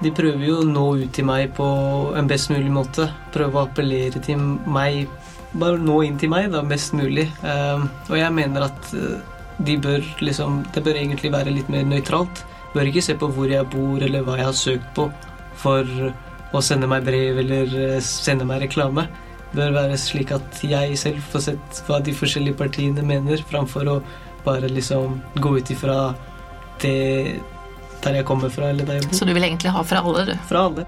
De prøver jo å nå ut til meg på en best mulig måte. Prøve å appellere til meg. Bare nå inn til meg, da, best mulig. Um, og jeg mener at uh, de bør liksom Det bør egentlig være litt mer nøytralt. Bør ikke se på hvor jeg bor, eller hva jeg har søkt på for å sende meg brev eller uh, sende meg reklame. Bør være slik at jeg selv får sett hva de forskjellige partiene mener, framfor å bare liksom gå ut ifra det der jeg kommer fra, eller der jeg bor. Så du vil egentlig ha fra alle, du? Fra alle.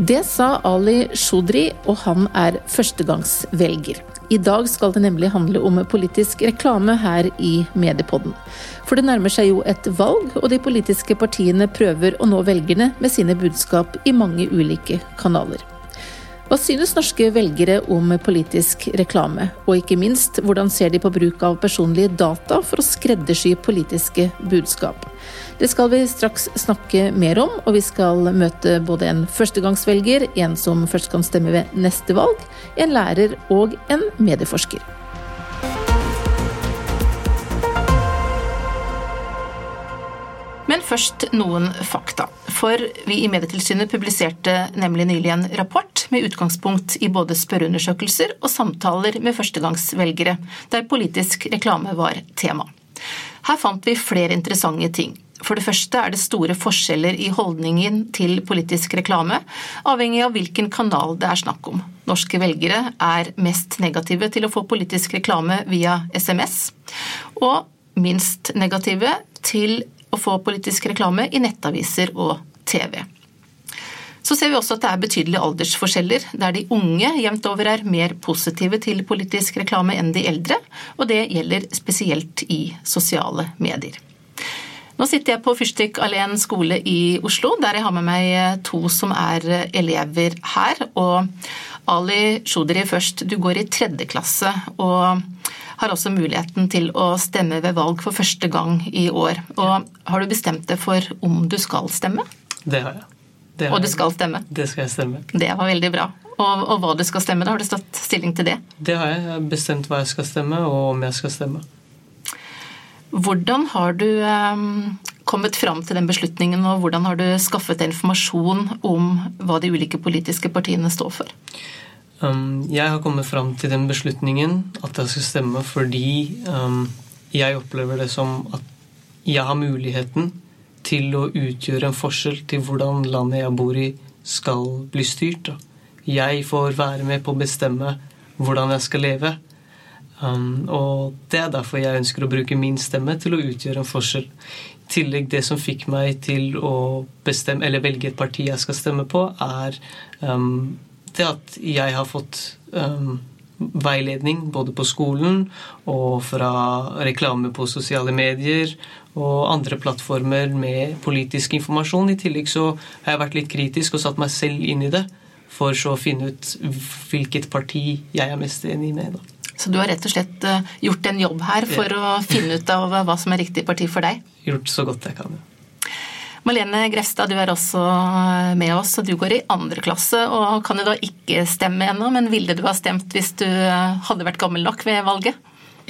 Det sa Ali Shodri, og han er førstegangsvelger. I dag skal det nemlig handle om politisk reklame her i Mediepodden. For det nærmer seg jo et valg, og de politiske partiene prøver å nå velgerne med sine budskap i mange ulike kanaler. Hva synes norske velgere om politisk reklame, og ikke minst, hvordan ser de på bruk av personlige data for å skreddersy politiske budskap? Det skal vi straks snakke mer om, og vi skal møte både en førstegangsvelger, en som først kan stemme ved neste valg, en lærer og en medieforsker. Først noen fakta. For vi i Medietilsynet publiserte nemlig nylig en rapport med utgangspunkt i både spørreundersøkelser og samtaler med førstegangsvelgere, der politisk reklame var tema. Her fant vi flere interessante ting. For det første er det store forskjeller i holdningen til politisk reklame, avhengig av hvilken kanal det er snakk om. Norske velgere er mest negative til å få politisk reklame via SMS, og minst negative til å få politisk reklame i nettaviser og TV. Så ser vi også at det er betydelige aldersforskjeller, der de unge jevnt over er mer positive til politisk reklame enn de eldre, og det gjelder spesielt i sosiale medier. Nå sitter jeg på Fyrstikk Alén skole i Oslo, der jeg har med meg to som er elever her. Og Ali Shodri først, du går i tredje klasse. og har også muligheten til å stemme ved valg for første gang i år. Og har du bestemt deg for om du skal stemme? Det har jeg. Det har og du skal stemme? Det skal jeg stemme. Det var veldig bra. Og, og hva du skal stemme, da? Har du tatt stilling til det? Det har jeg. Jeg har bestemt hva jeg skal stemme, og om jeg skal stemme. Hvordan har du eh, kommet fram til den beslutningen, og hvordan har du skaffet deg informasjon om hva de ulike politiske partiene står for? Um, jeg har kommet fram til den beslutningen at jeg skal stemme fordi um, jeg opplever det som at jeg har muligheten til å utgjøre en forskjell til hvordan landet jeg bor i, skal bli styrt. Jeg får være med på å bestemme hvordan jeg skal leve. Um, og det er derfor jeg ønsker å bruke min stemme til å utgjøre en forskjell. I tillegg, det som fikk meg til å bestemme, eller velge et parti jeg skal stemme på, er um, det at jeg har fått um, veiledning både på skolen og fra reklame på sosiale medier og andre plattformer med politisk informasjon. I tillegg så har jeg vært litt kritisk og satt meg selv inn i det, for så å finne ut hvilket parti jeg er mest enig med. da. Så du har rett og slett eh, gjort en jobb her for å finne ut av hva som er riktig parti for deg? Gjort så godt jeg kan. Malene Grefstad, du er også med oss, og du går i andre klasse og kan jo da ikke stemme ennå, men ville du ha stemt hvis du hadde vært gammel nok ved valget?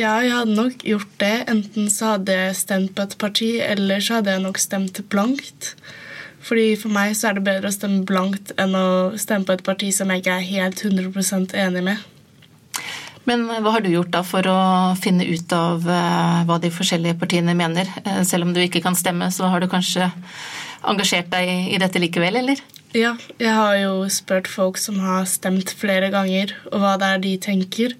Ja, jeg hadde nok gjort det. Enten så hadde jeg stemt på et parti, eller så hadde jeg nok stemt blankt. Fordi For meg så er det bedre å stemme blankt enn å stemme på et parti som jeg ikke er helt 100% enig med. Men hva har du gjort da for å finne ut av hva de forskjellige partiene mener? Selv om du ikke kan stemme, så har du kanskje engasjert deg i dette likevel, eller? Ja, jeg har jo spurt folk som har stemt flere ganger, og hva det er de tenker.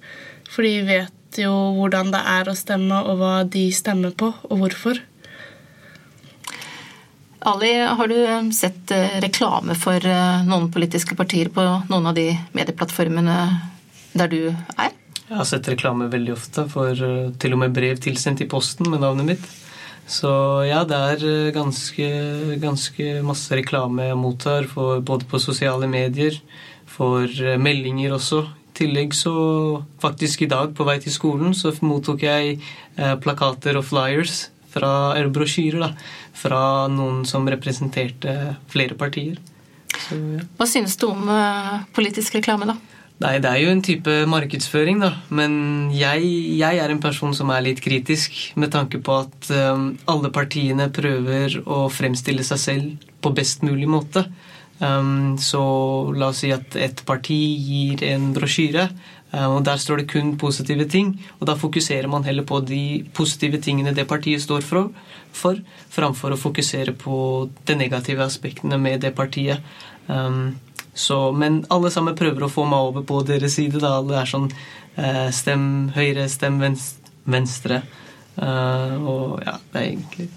For de vet jo hvordan det er å stemme, og hva de stemmer på, og hvorfor. Ali, har du sett reklame for noen politiske partier på noen av de medieplattformene der du er? Jeg har sett reklame veldig ofte, for til og med brev tilsendt i posten med navnet mitt. Så ja, det er ganske, ganske masse reklame jeg mottar, for, både på sosiale medier, for meldinger også. I tillegg så faktisk i dag på vei til skolen så mottok jeg eh, plakater og flyers fra, eller brosjyrer da, fra noen som representerte flere partier. Så, ja. Hva synes du om politisk reklame, da? Nei, det er jo en type markedsføring, da. Men jeg, jeg, er en person som er litt kritisk med tanke på at um, alle partiene prøver å fremstille seg selv på best mulig måte. Um, så la oss si at et parti gir en brosjyre, um, og der står det kun positive ting. Og da fokuserer man heller på de positive tingene det partiet står for, for framfor å fokusere på de negative aspektene med det partiet. Um, så, men alle sammen prøver å få meg over på deres side. Da. Alle er sånn eh, Stem høyre, stem venstre. Uh, og ja, det er egentlig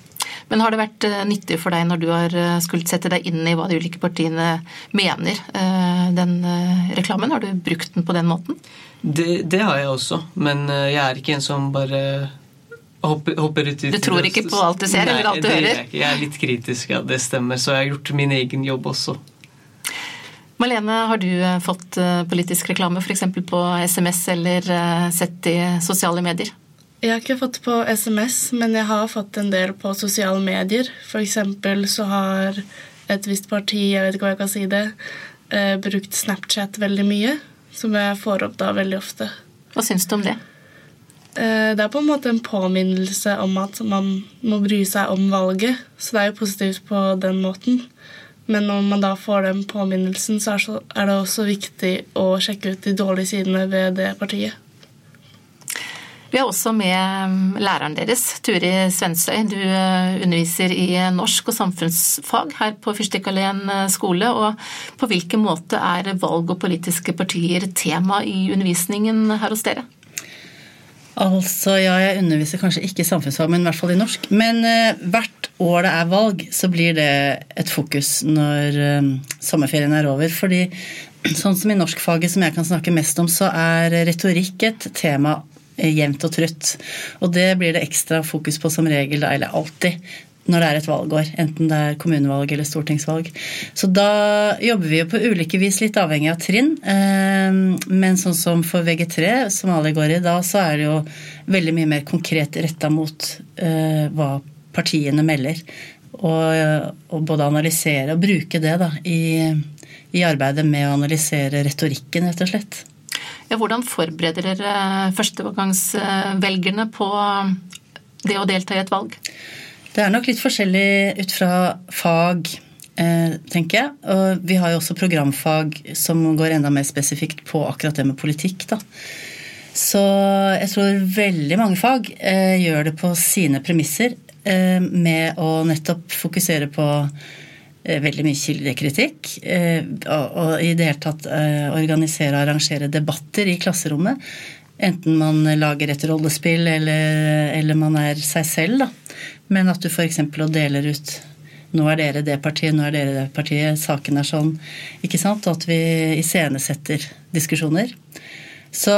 men har det vært eh, nyttig for deg når du har eh, skulle sette deg inn i hva de ulike partiene mener, eh, den reklamen? Har du brukt den på den måten? Det, det har jeg også, men jeg er ikke en som bare hopper, hopper ut Du tror ikke på alt du ser Nei, eller alt du hører? Jeg, jeg er litt kritisk, ja, det stemmer. Så jeg har gjort min egen jobb også. Malene, har du fått politisk reklame f.eks. på SMS eller sett i sosiale medier? Jeg har ikke fått på SMS, men jeg har fått en del på sosiale medier. Eksempel så har et visst parti, jeg vet ikke hva jeg kan si det, eh, brukt Snapchat veldig mye. Som jeg får opp da veldig ofte. Hva syns du om det? Eh, det er på en måte en påminnelse om at man må bry seg om valget. Så det er jo positivt på den måten. Men når man da får den påminnelsen, så er det også viktig å sjekke ut de dårlige sidene ved det partiet. Vi er også med mm, læreren deres, Turi Svensøy. Du eh, underviser i norsk og samfunnsfag her på Fyrstikkalleen eh, skole. og På hvilken måte er valg og politiske partier tema i undervisningen her hos dere? Altså, ja, jeg underviser kanskje ikke i samfunnsfag, men i hvert fall i norsk. Men eh, hvert år det er valg, så blir det et fokus når uh, sommerferien er over. Fordi sånn som i norskfaget som jeg kan snakke mest om, så er retorikk et tema Eh, jevnt og trutt. Og det blir det ekstra fokus på som regel, eller alltid, når det er et valgår. Enten det er kommunevalg eller stortingsvalg. Så da jobber vi jo på ulike vis, litt avhengig av trinn. Eh, men sånn som for VG3, som alle går i, da så er det jo veldig mye mer konkret retta mot eh, hva partiene melder. Og, og både analysere og bruke det da, i, i arbeidet med å analysere retorikken, rett og slett. Ja, hvordan forbereder dere førstegangsvelgerne på det å delta i et valg? Det er nok litt forskjellig ut fra fag, eh, tenker jeg. Og vi har jo også programfag som går enda mer spesifikt på akkurat det med politikk. da. Så jeg tror veldig mange fag eh, gjør det på sine premisser eh, med å nettopp fokusere på Eh, veldig mye kildekritikk. Eh, og i det hele tatt eh, organisere og arrangere debatter i klasserommet. Enten man lager et rollespill eller, eller man er seg selv. Da. Men at du f.eks. deler ut nå er dere det partiet, nå er dere det partiet, saken er sånn. ikke sant? Og at vi iscenesetter diskusjoner. Så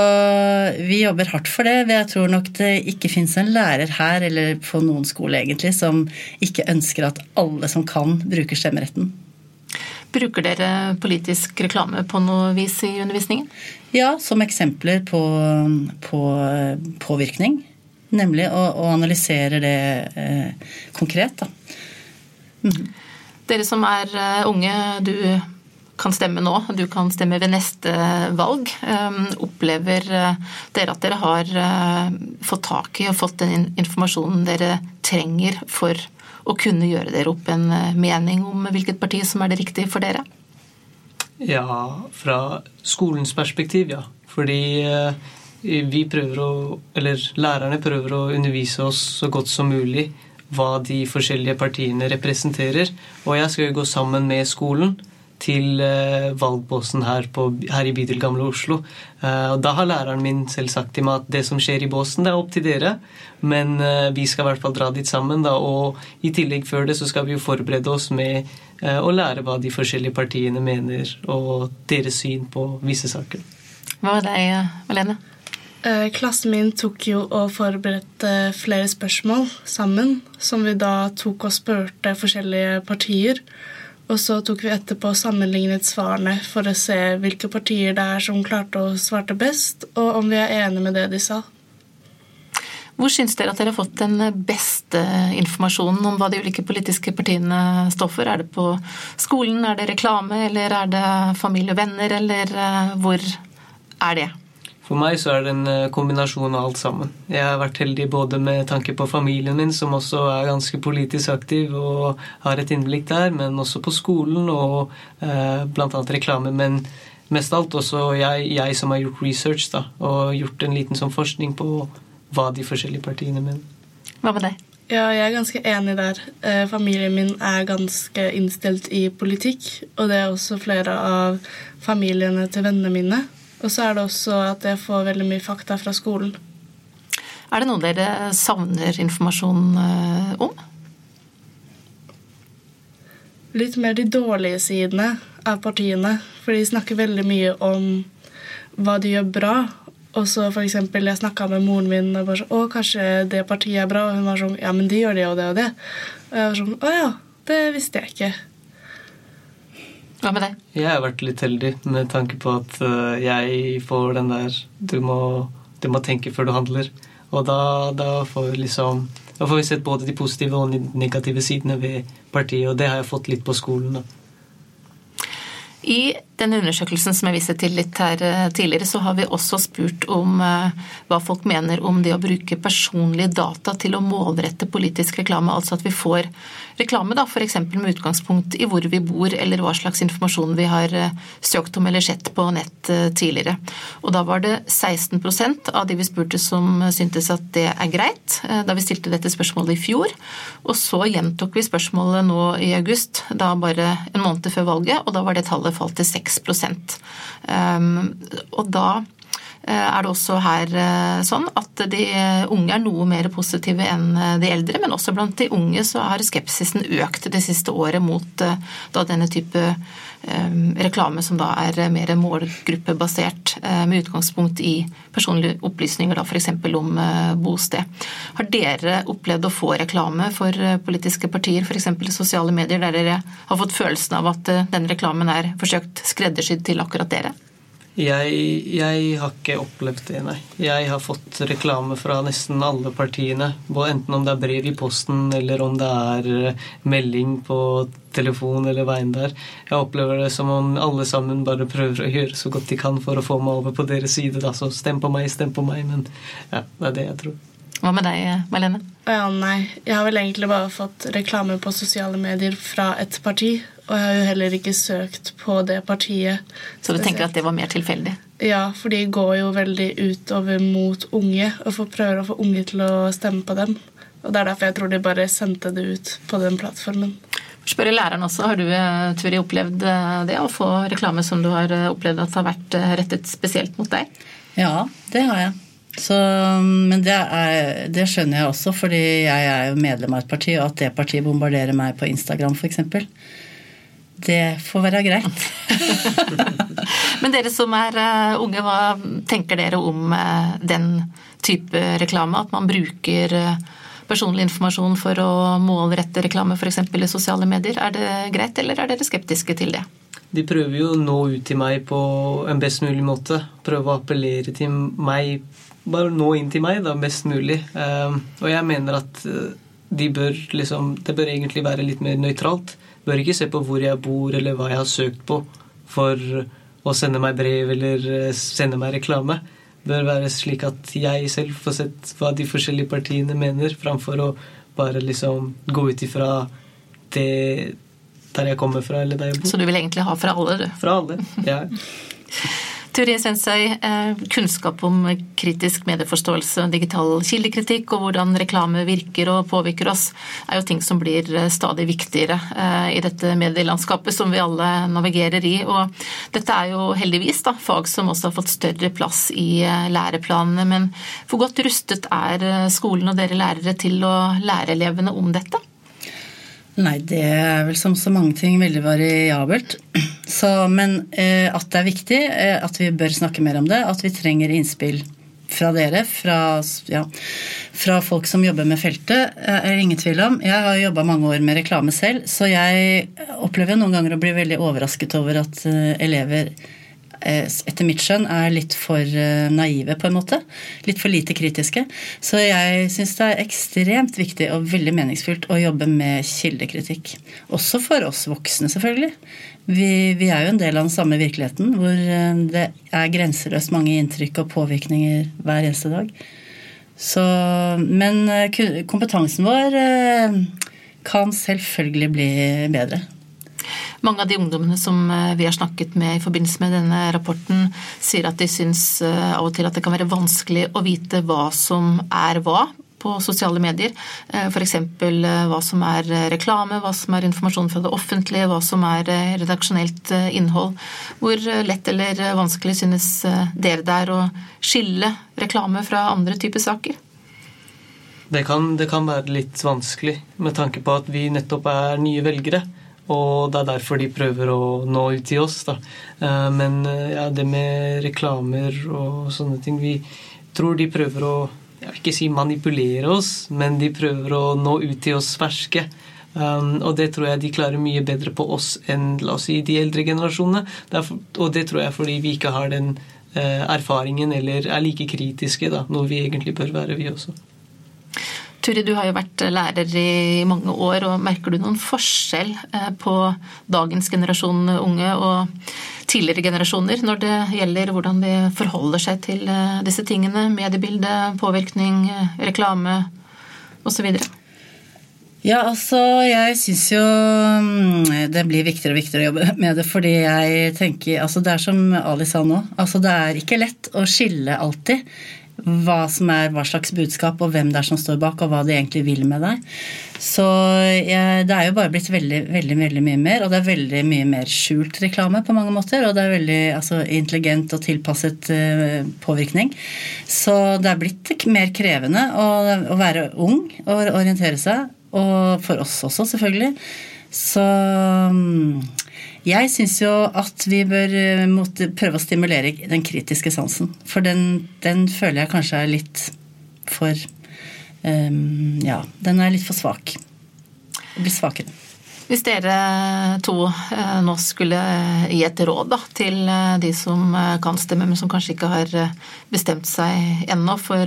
vi jobber hardt for det. Jeg tror nok det ikke fins en lærer her eller på noen skole egentlig som ikke ønsker at alle som kan, bruker stemmeretten. Bruker dere politisk reklame på noe vis i undervisningen? Ja, som eksempler på, på påvirkning. Nemlig å, å analysere det eh, konkret. Da. Mm. Dere som er eh, unge, du kan stemme nå, du kan stemme ved neste valg. Ehm, opplever eh, dere at dere har eh, fått tak i og fått den informasjonen dere trenger for å kunne gjøre dere opp en eh, mening om hvilket parti som er det riktige for dere? Ja, fra skolens perspektiv, ja. Fordi vi prøver å Eller lærerne prøver å undervise oss så godt som mulig hva de forskjellige partiene representerer. Og jeg skal jo gå sammen med skolen til uh, valgbåsen her, på, her, i bydel Gamle Oslo. Uh, og Da har læreren min selv sagt til meg at det som skjer i båsen, det er opp til dere. Men uh, vi skal i hvert fall dra dit sammen. Da, og i tillegg før det så skal vi jo forberede oss med å lære hva de forskjellige partiene mener, og deres syn på visse saker. Hva med deg, Malene? Klassen min tok jo og forberedte flere spørsmål sammen, som vi da tok og spurte forskjellige partier. Og så tok vi etterpå sammenlignet svarene for å se hvilke partier det er som klarte å svarte best, og om vi er enige med det de sa. Hvor syns dere at dere har fått den beste informasjonen om hva de ulike politiske partiene står for? Er det på skolen, er det reklame, eller er det familie og venner, eller eh, hvor er det? For meg så er det en eh, kombinasjon av alt sammen. Jeg har vært heldig både med tanke på familien min, som også er ganske politisk aktiv og har et innblikk der, men også på skolen og eh, bl.a. reklame. Men mest alt også jeg, jeg, som har gjort research da, og gjort en liten sånn forskning på hva de forskjellige partiene mener. Hva med deg? Ja, jeg er ganske enig der. Eh, familien min er ganske innstilt i politikk, og det er også flere av familiene til vennene mine. Og så er det også at jeg får veldig mye fakta fra skolen. Er det noe dere savner informasjon eh, om? Litt mer de dårlige sidene av partiene. For de snakker veldig mye om hva de gjør bra. Og så for eksempel, jeg snakka med moren min og bare sånn 'Å, kanskje det partiet er bra?' Og hun var sånn 'Ja, men de gjør det og det og det'. Og jeg var sånn 'Å ja, det visste jeg ikke'. Hva med deg? Jeg har vært litt heldig med tanke på at eh, jeg får den der du må, du må tenke før du handler. Og da, da, får vi liksom, da får vi sett både de positive og de negative sidene ved partiet, og det har jeg fått litt på skolen. da. I denne undersøkelsen som jeg viste til litt her eh, tidligere, så har vi også spurt om eh, hva folk mener om det å bruke personlige data til å målrette politisk reklame. Altså at vi får reklame da, f.eks. med utgangspunkt i hvor vi bor, eller hva slags informasjon vi har eh, søkt om eller sett på nett tidligere. Og da var det 16% av de vi spurte som syntes at det er greit, da vi stilte dette spørsmålet i fjor. Og så gjentok vi spørsmålet nå i august, da bare en måned før valget, og da var det tallet falt til 6 um, Og da eh, er det også her eh, sånn at de unge er noe mer positive enn de eldre, men også blant de unge så har skepsisen økt det siste året mot eh, denne type reklame som da er mer målgruppebasert, med utgangspunkt i personlige opplysninger, da f.eks. om bosted. Har dere opplevd å få reklame for politiske partier, f.eks. i sosiale medier, der dere har fått følelsen av at denne reklamen er forsøkt skreddersydd til akkurat dere? Jeg, jeg, har ikke opplevd det, nei. Jeg har fått reklame fra nesten alle partiene. Enten om det er brev i posten, eller om det er eh, melding på telefon eller veien der. Jeg opplever det som om alle sammen bare prøver å gjøre så godt de kan for å få meg over på deres side. Da. Så stem på meg, stem på meg. Men ja, det er det jeg tror. Hva med deg, Marlene? Ja, nei. Jeg har vel egentlig bare fått reklame på sosiale medier fra et parti. Og jeg har jo heller ikke søkt på det partiet. Så du tenker at det var mer tilfeldig? Ja, for de går jo veldig utover mot unge, og prøver å få unge til å stemme på dem. Og Det er derfor jeg tror de bare sendte det ut på den plattformen. Spørre læreren også, Har du eh, Turi, opplevd eh, det å få reklame som du har eh, opplevd at har vært rettet spesielt mot deg? Ja, det har jeg. Så, men det, er, det, skjønner jeg også, fordi jeg er jo medlem av et parti, og at det partiet bombarderer meg på Instagram f.eks. Det får være greit. Men dere som er uh, unge, hva tenker dere om uh, den type reklame? At man bruker uh, personlig informasjon for å målrette reklame f.eks. i sosiale medier. Er det greit, eller er dere skeptiske til det? De prøver jo å nå ut til meg på en best mulig måte. Prøve å appellere til meg. Bare nå inn til meg da, best mulig. Og jeg mener at de bør liksom Det bør egentlig være litt mer nøytralt bør ikke se på hvor jeg bor, eller hva jeg har søkt på for å sende meg brev eller eh, sende meg reklame. Bør være slik at jeg selv får sett hva de forskjellige partiene mener, framfor å bare liksom gå ut ifra det der jeg kommer fra, eller der jeg bor. Så du vil egentlig ha fra alle, du? Fra alle, ja. Turid Sensøy, eh, kunnskap om kritisk medieforståelse, digital kildekritikk og hvordan reklame virker og påvirker oss, er jo ting som blir eh, stadig viktigere eh, i dette medielandskapet som vi alle navigerer i. Og dette er jo heldigvis da, fag som også har fått større plass i læreplanene. Men hvor godt rustet er skolen og dere lærere til å lære elevene om dette? Nei, det er vel som så mange ting veldig variabelt. Så, men eh, at det er viktig, eh, at vi bør snakke mer om det, at vi trenger innspill fra dere, fra, ja, fra folk som jobber med feltet, eh, er det ingen tvil om. Jeg har jobba mange år med reklame selv, så jeg opplever noen ganger å bli veldig overrasket over at eh, elever etter mitt skjønn er litt for eh, naive, på en måte. Litt for lite kritiske. Så jeg syns det er ekstremt viktig og veldig meningsfullt å jobbe med kildekritikk. Også for oss voksne, selvfølgelig. Vi, vi er jo en del av den samme virkeligheten, hvor det er grenseløst mange inntrykk og påvirkninger hver eneste dag. Så, men kompetansen vår kan selvfølgelig bli bedre. Mange av de ungdommene som eh, vi har snakket med i forbindelse med denne rapporten, sier at de syns eh, av og til at det kan være vanskelig å vite hva som er hva på sosiale medier. Eh, F.eks. hva som er reklame, hva som er informasjon fra det offentlige, hva som er redaksjonelt innhold. Hvor lett eller vanskelig synes dere det er å skille reklame fra andre typer saker? Det kan, det kan, være litt vanskelig med tanke på at vi nettopp er nye velgere. Og det er derfor de prøver å nå ut til oss. Da. Eh, men eh, ja, det med reklamer og sånne ting Vi tror de prøver å jeg vil ikke si manipulere oss, men de prøver å nå ut til oss ferske. Um, og det tror jeg de klarer mye bedre på oss enn la oss si, de eldre generasjonene. Derfor, og det tror jeg fordi vi ikke har den uh, erfaringen eller er like kritiske, da, noe vi egentlig bør være, vi også. Turi, du har jo vært lærer i mange år, og merker du noen forskjell eh, på dagens generasjon unge og tidligere generasjoner når det gjelder hvordan de forholder seg til eh, disse tingene? Mediebilde, påvirkning, reklame osv.? Ja, altså jeg syns jo mm, det blir viktigere og viktigere å jobbe med det, fordi jeg tenker Altså det er som Ali sa nå, altså det er ikke lett å skille alltid hva som er hva slags budskap, og hvem det er som står bak, og hva de egentlig vil med deg. Så jeg, det er jo bare blitt veldig, veldig, veldig mye mer, og det er veldig mye mer skjult reklame på mange måter. Og det er veldig altså, intelligent og tilpasset uh, påvirkning. Så det er blitt mer krevende å, å være ung og orientere seg. Og for oss også, selvfølgelig. Så um, jeg syns jo at vi bør måtte, prøve å stimulere den kritiske sansen. For den, den føler jeg kanskje er litt for um, Ja, den er litt for svak. Blir svakere. Hvis dere to eh, nå skulle gi et råd da, til eh, de som kan stemme, men som kanskje ikke har bestemt seg ennå for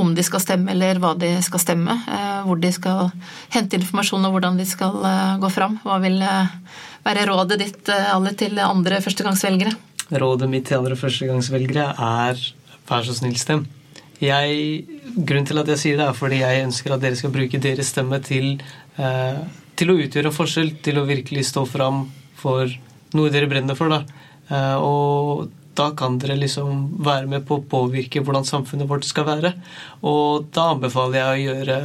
om de skal stemme eller hva de skal stemme, hvor de skal hente informasjon og hvordan de skal gå fram, hva vil være rådet ditt eh, alle til andre førstegangsvelgere? Rådet mitt til andre førstegangsvelgere er vær så snill, stem. Jeg, grunnen til at jeg sier det, er fordi jeg ønsker at dere skal bruke deres stemme til, eh, til å utgjøre en forskjell, til å virkelig stå fram for noe dere brenner for. da. Eh, og da kan dere liksom være med på å påvirke hvordan samfunnet vårt skal være. Og da anbefaler jeg å gjøre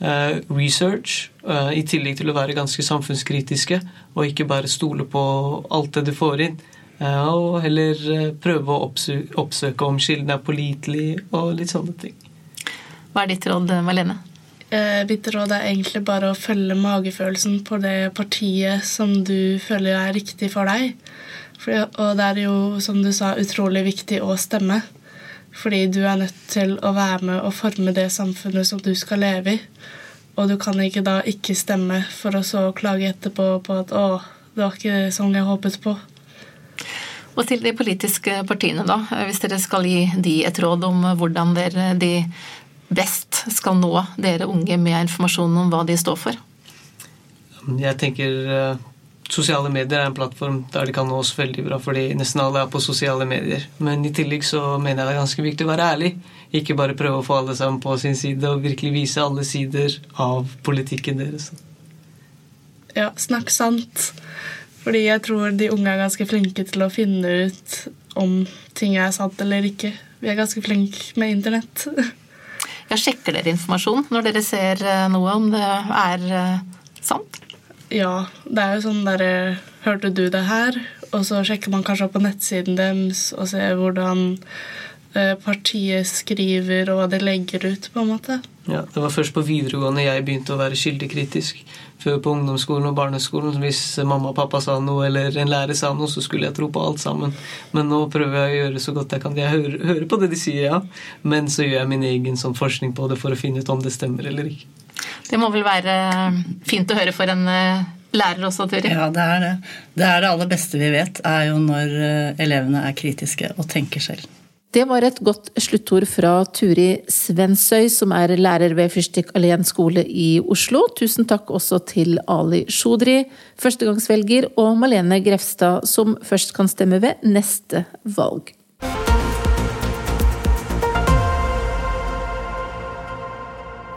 research, eh, i tillegg til å være ganske samfunnskritiske og ikke bare stole på alt det du får inn. Eh, og heller prøve å oppsøke om kilden er pålitelig og litt sånne ting. Hva er ditt råd, Malene? Mitt råd er egentlig bare å følge magefølelsen på det partiet som du føler er riktig for deg. og det er jo, som du sa, utrolig viktig å stemme. Fordi du er nødt til å være med og forme det samfunnet som du skal leve i. Og du kan ikke da ikke stemme for å så klage etterpå på at 'å, det var ikke sånn jeg håpet på'. Og til de politiske partiene, da. Hvis dere skal gi de et råd om hvordan dere de best skal nå dere unge med informasjon om hva de står for? Jeg tenker eh, Sosiale medier er en plattform der de kan nå oss veldig bra, fordi nesten alle er på sosiale medier. Men i tillegg så mener jeg det er ganske viktig å være ærlig. Ikke bare prøve å få alle sammen på sin side og virkelig vise alle sider av politikken deres. Ja, snakk sant. Fordi jeg tror de unge er ganske flinke til å finne ut om ting er sant eller ikke. Vi er ganske flinke med internett. Ja, sjekker dere informasjon når dere ser eh, noe, om det er eh, sant? Ja, det er jo sånn derre Hørte du det her? Og så sjekker man kanskje opp på nettsiden deres og ser hvordan eh, partiet skriver og hva de legger ut, på en måte. Ja, Det var først på videregående jeg begynte å være kildekritisk. Før på ungdomsskolen og barneskolen. Hvis mamma og pappa sa noe, eller en lærer sa noe, så skulle jeg tro på alt sammen. Men nå prøver jeg å gjøre så godt jeg kan. Jeg hører, hører på det de sier, ja. Men så gjør jeg min egen sånn forskning på det for å finne ut om det stemmer eller ikke. Det må vel være fint å høre for en eh, lærer også, Turi? Ja, det er det. Det er det aller beste vi vet, er jo når eh, elevene er kritiske og tenker selv. Det var et godt sluttord fra Turi Svensøy, som er lærer ved Fyrstikk Alén skole i Oslo. Tusen takk også til Ali Shodri, førstegangsvelger, og Malene Grefstad, som først kan stemme ved neste valg.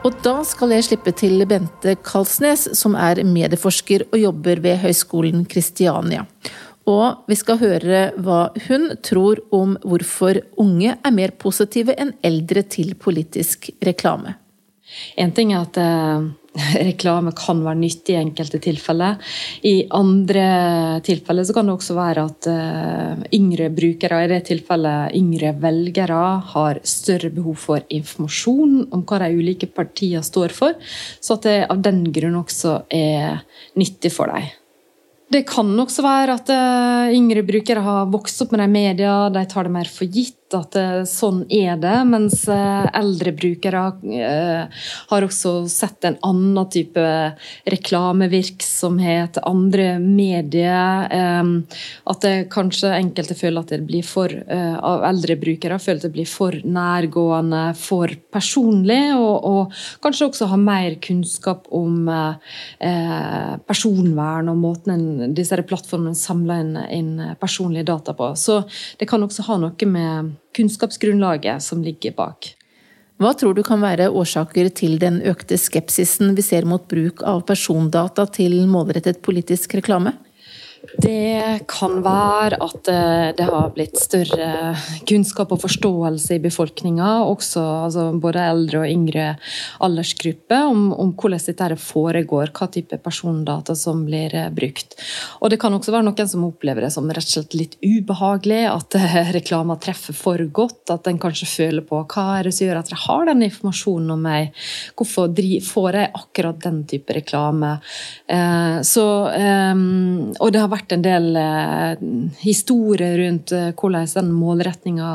Og da skal jeg slippe til Bente Kalsnes, som er medieforsker og jobber ved Høgskolen Kristiania. Og vi skal høre hva hun tror om hvorfor unge er mer positive enn eldre til politisk reklame. En ting er at eh, reklame kan være nyttig i enkelte tilfeller. I andre tilfeller så kan det også være at uh, yngre brukere, i det tilfellet yngre velgere, har større behov for informasjon om hva de ulike partiene står for, så at det av den grunn også er nyttig for dem. Det kan også være at uh, yngre brukere har vokst opp med de media, de tar det mer for gitt at uh, sånn er det. Mens uh, eldre brukere har også sett en annen type reklamevirksomhet, andre medier. at det kanskje enkelte føler at det blir for av eldre brukere føler at det blir for nærgående, for personlig, og, og kanskje også ha mer kunnskap om personvern og måten en disse plattformene samler inn, inn, personlige data på. Så det kan også ha noe med kunnskapsgrunnlaget som ligger bak. Hva tror du kan være årsaker til den økte skepsisen vi ser mot bruk av persondata til målrettet politisk reklame? Det kan være at eh, det har blitt større kunnskap og forståelse i befolkninga, altså både eldre og yngre aldersgrupper, om, om, hvordan dette foregår, hva type persondata som blir eh, brukt. Og Det kan også være noen som opplever det som rett og slett litt ubehagelig, at eh, reklama treffer for godt, at en kanskje føler på hva er det som gjør at jeg har den informasjonen om meg, hvorfor får jeg akkurat den type reklame. Så, og det har vært en del eh, historier rundt eh, hvordan den målretninga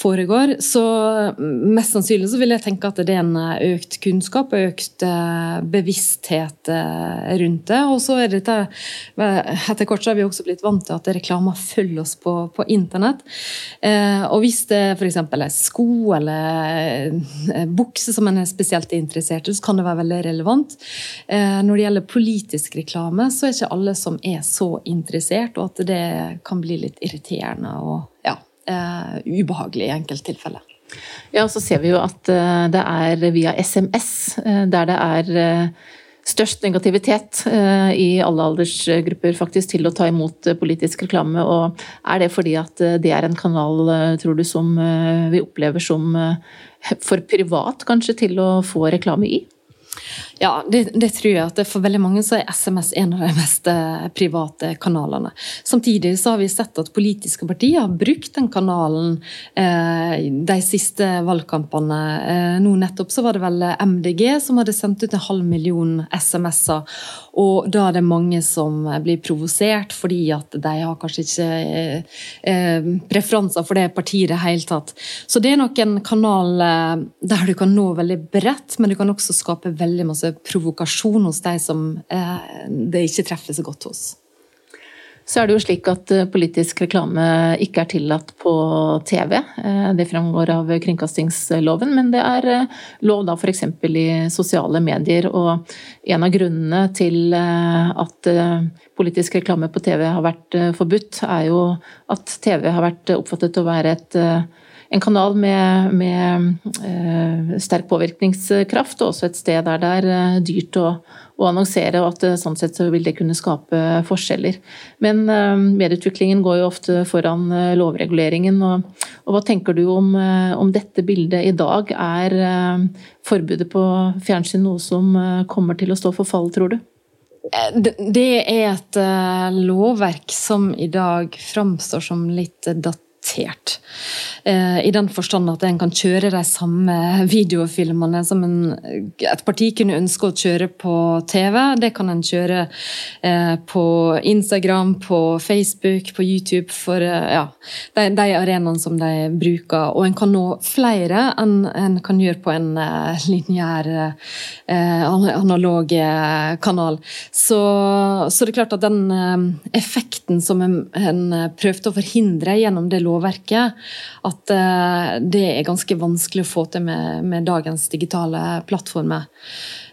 foregår. Så mm, mest sannsynlig så vil jeg tenke at det er en eh, økt kunnskap og økt eh, bevissthet eh, rundt det. Og så er dette Etter kort så har vi også blitt vant til at reklamer følger oss på, på internett. Eh, og hvis det f.eks. er sko eller bukse som en er spesielt interessert i, så kan det være veldig relevant. når det gjelder politisk reklame, så er ikke alle som er så så interessert, og at det kan bli litt irriterende og ja, uh, ubehagelig i enkelte tilfeller. Ja, og så ser vi jo at uh, det er via SMS uh, der det er størst negativitet i alle aldersgrupper faktisk til å ta imot politisk reklame. Og er det fordi at det er en kanal, tror du, som vi opplever som for privat kanskje til å få reklame i? Ja, det, det, tror jeg. at For veldig mange så er SMS en av de mest eh, private kanalene. Samtidig så har vi sett at politiske partier har brukt den kanalen eh, de siste valgkampene. Eh, nå nettopp så var det vel MDG som hadde sendt ut en halv million SMS-er. Og da er det mange som blir provosert fordi at de har kanskje ikke eh, eh preferanser for det partiet i det hele tatt. Så det er nok en kanal eh, der du kan nå veldig bredt, men du kan også skape veldig masse provokasjon hos deg som eh, det ikke treffer så godt hos. Så er det jo slik at eh, politisk reklame ikke er tillatt på TV. Eh, det fremgår av kringkastingsloven, men det er lov da f.eks. i sosiale medier. Og en av grunnene til at politisk reklame på TV har vært forbudt, er jo at TV har vært oppfattet å være et en kanal med, med eh, sterk påvirkningskraft, og også et sted der det er eh, dyrt å, å annonsere, og at eh, sånn sett så vil det kunne skape forskjeller. Men medieutviklingen går jo ofte foran lovreguleringen. Og, og, hva tenker du om, om, dette bildet i dag? Er forbudet på fjernsyn noe som kommer til å stå for fall, tror du? Det er et lovverk som i dag framstår som litt datt datert. Eh, I den forstand at en kan kjøre de samme videofilmene som en, et parti kunne ønske å kjøre på TV. Det kan en kjøre eh, på Instagram, på Facebook, på YouTube, for ja, de, de arenaene som de bruker. Og en kan nå flere enn en kan gjøre på en lineær, analog kanal. Så, så, det er klart at den effekten som en, en prøvde å forhindre gjennom det lovverket, at eh, det er ganske vanskelig å få til med, med dagens digitale plattformer.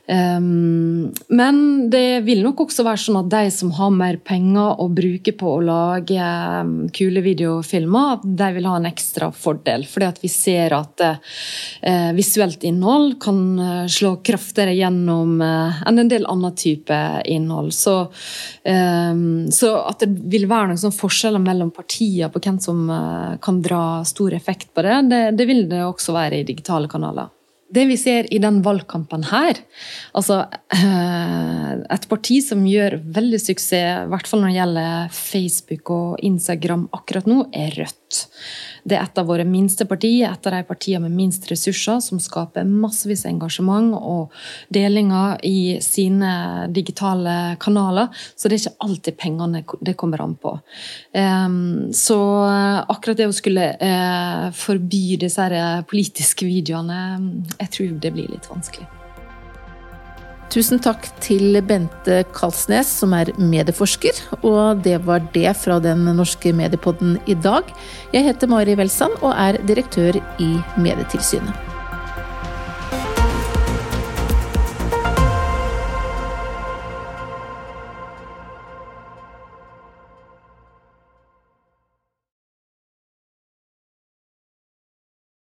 Um, men det vil nok også være sånn at de som har mer penger å bruke på å lage um, kule videofilmer, de vil ha en ekstra fordel. Fordi at vi ser at uh, visuelt innhold kan uh, slå kraftigere gjennom uh, enn en del annen type innhold. Så, um, så, at det vil være noen forskjeller mellom partier på hvem som kan dra stor effekt på det, det, det vil det også være i digitale kanaler. Det vi ser i den valgkampen her, altså eh, Et parti som gjør veldig suksess, i hvert fall når det gjelder Facebook og Instagram akkurat nå, er Rødt. Det er et av våre minste partier, et av de partiene med minst ressurser, som skaper massevis engasjement og delinger i sine digitale kanaler. Så det er ikke alltid pengene det kommer an på. Så akkurat det å skulle eh, forby disse politiske videoene, jeg tror det blir litt vanskelig. Tusen takk til Bente Kalsnes, som er medieforsker. Og det var det fra den norske mediepodden i dag. Jeg heter Mari Welsand og er direktør i Medietilsynet.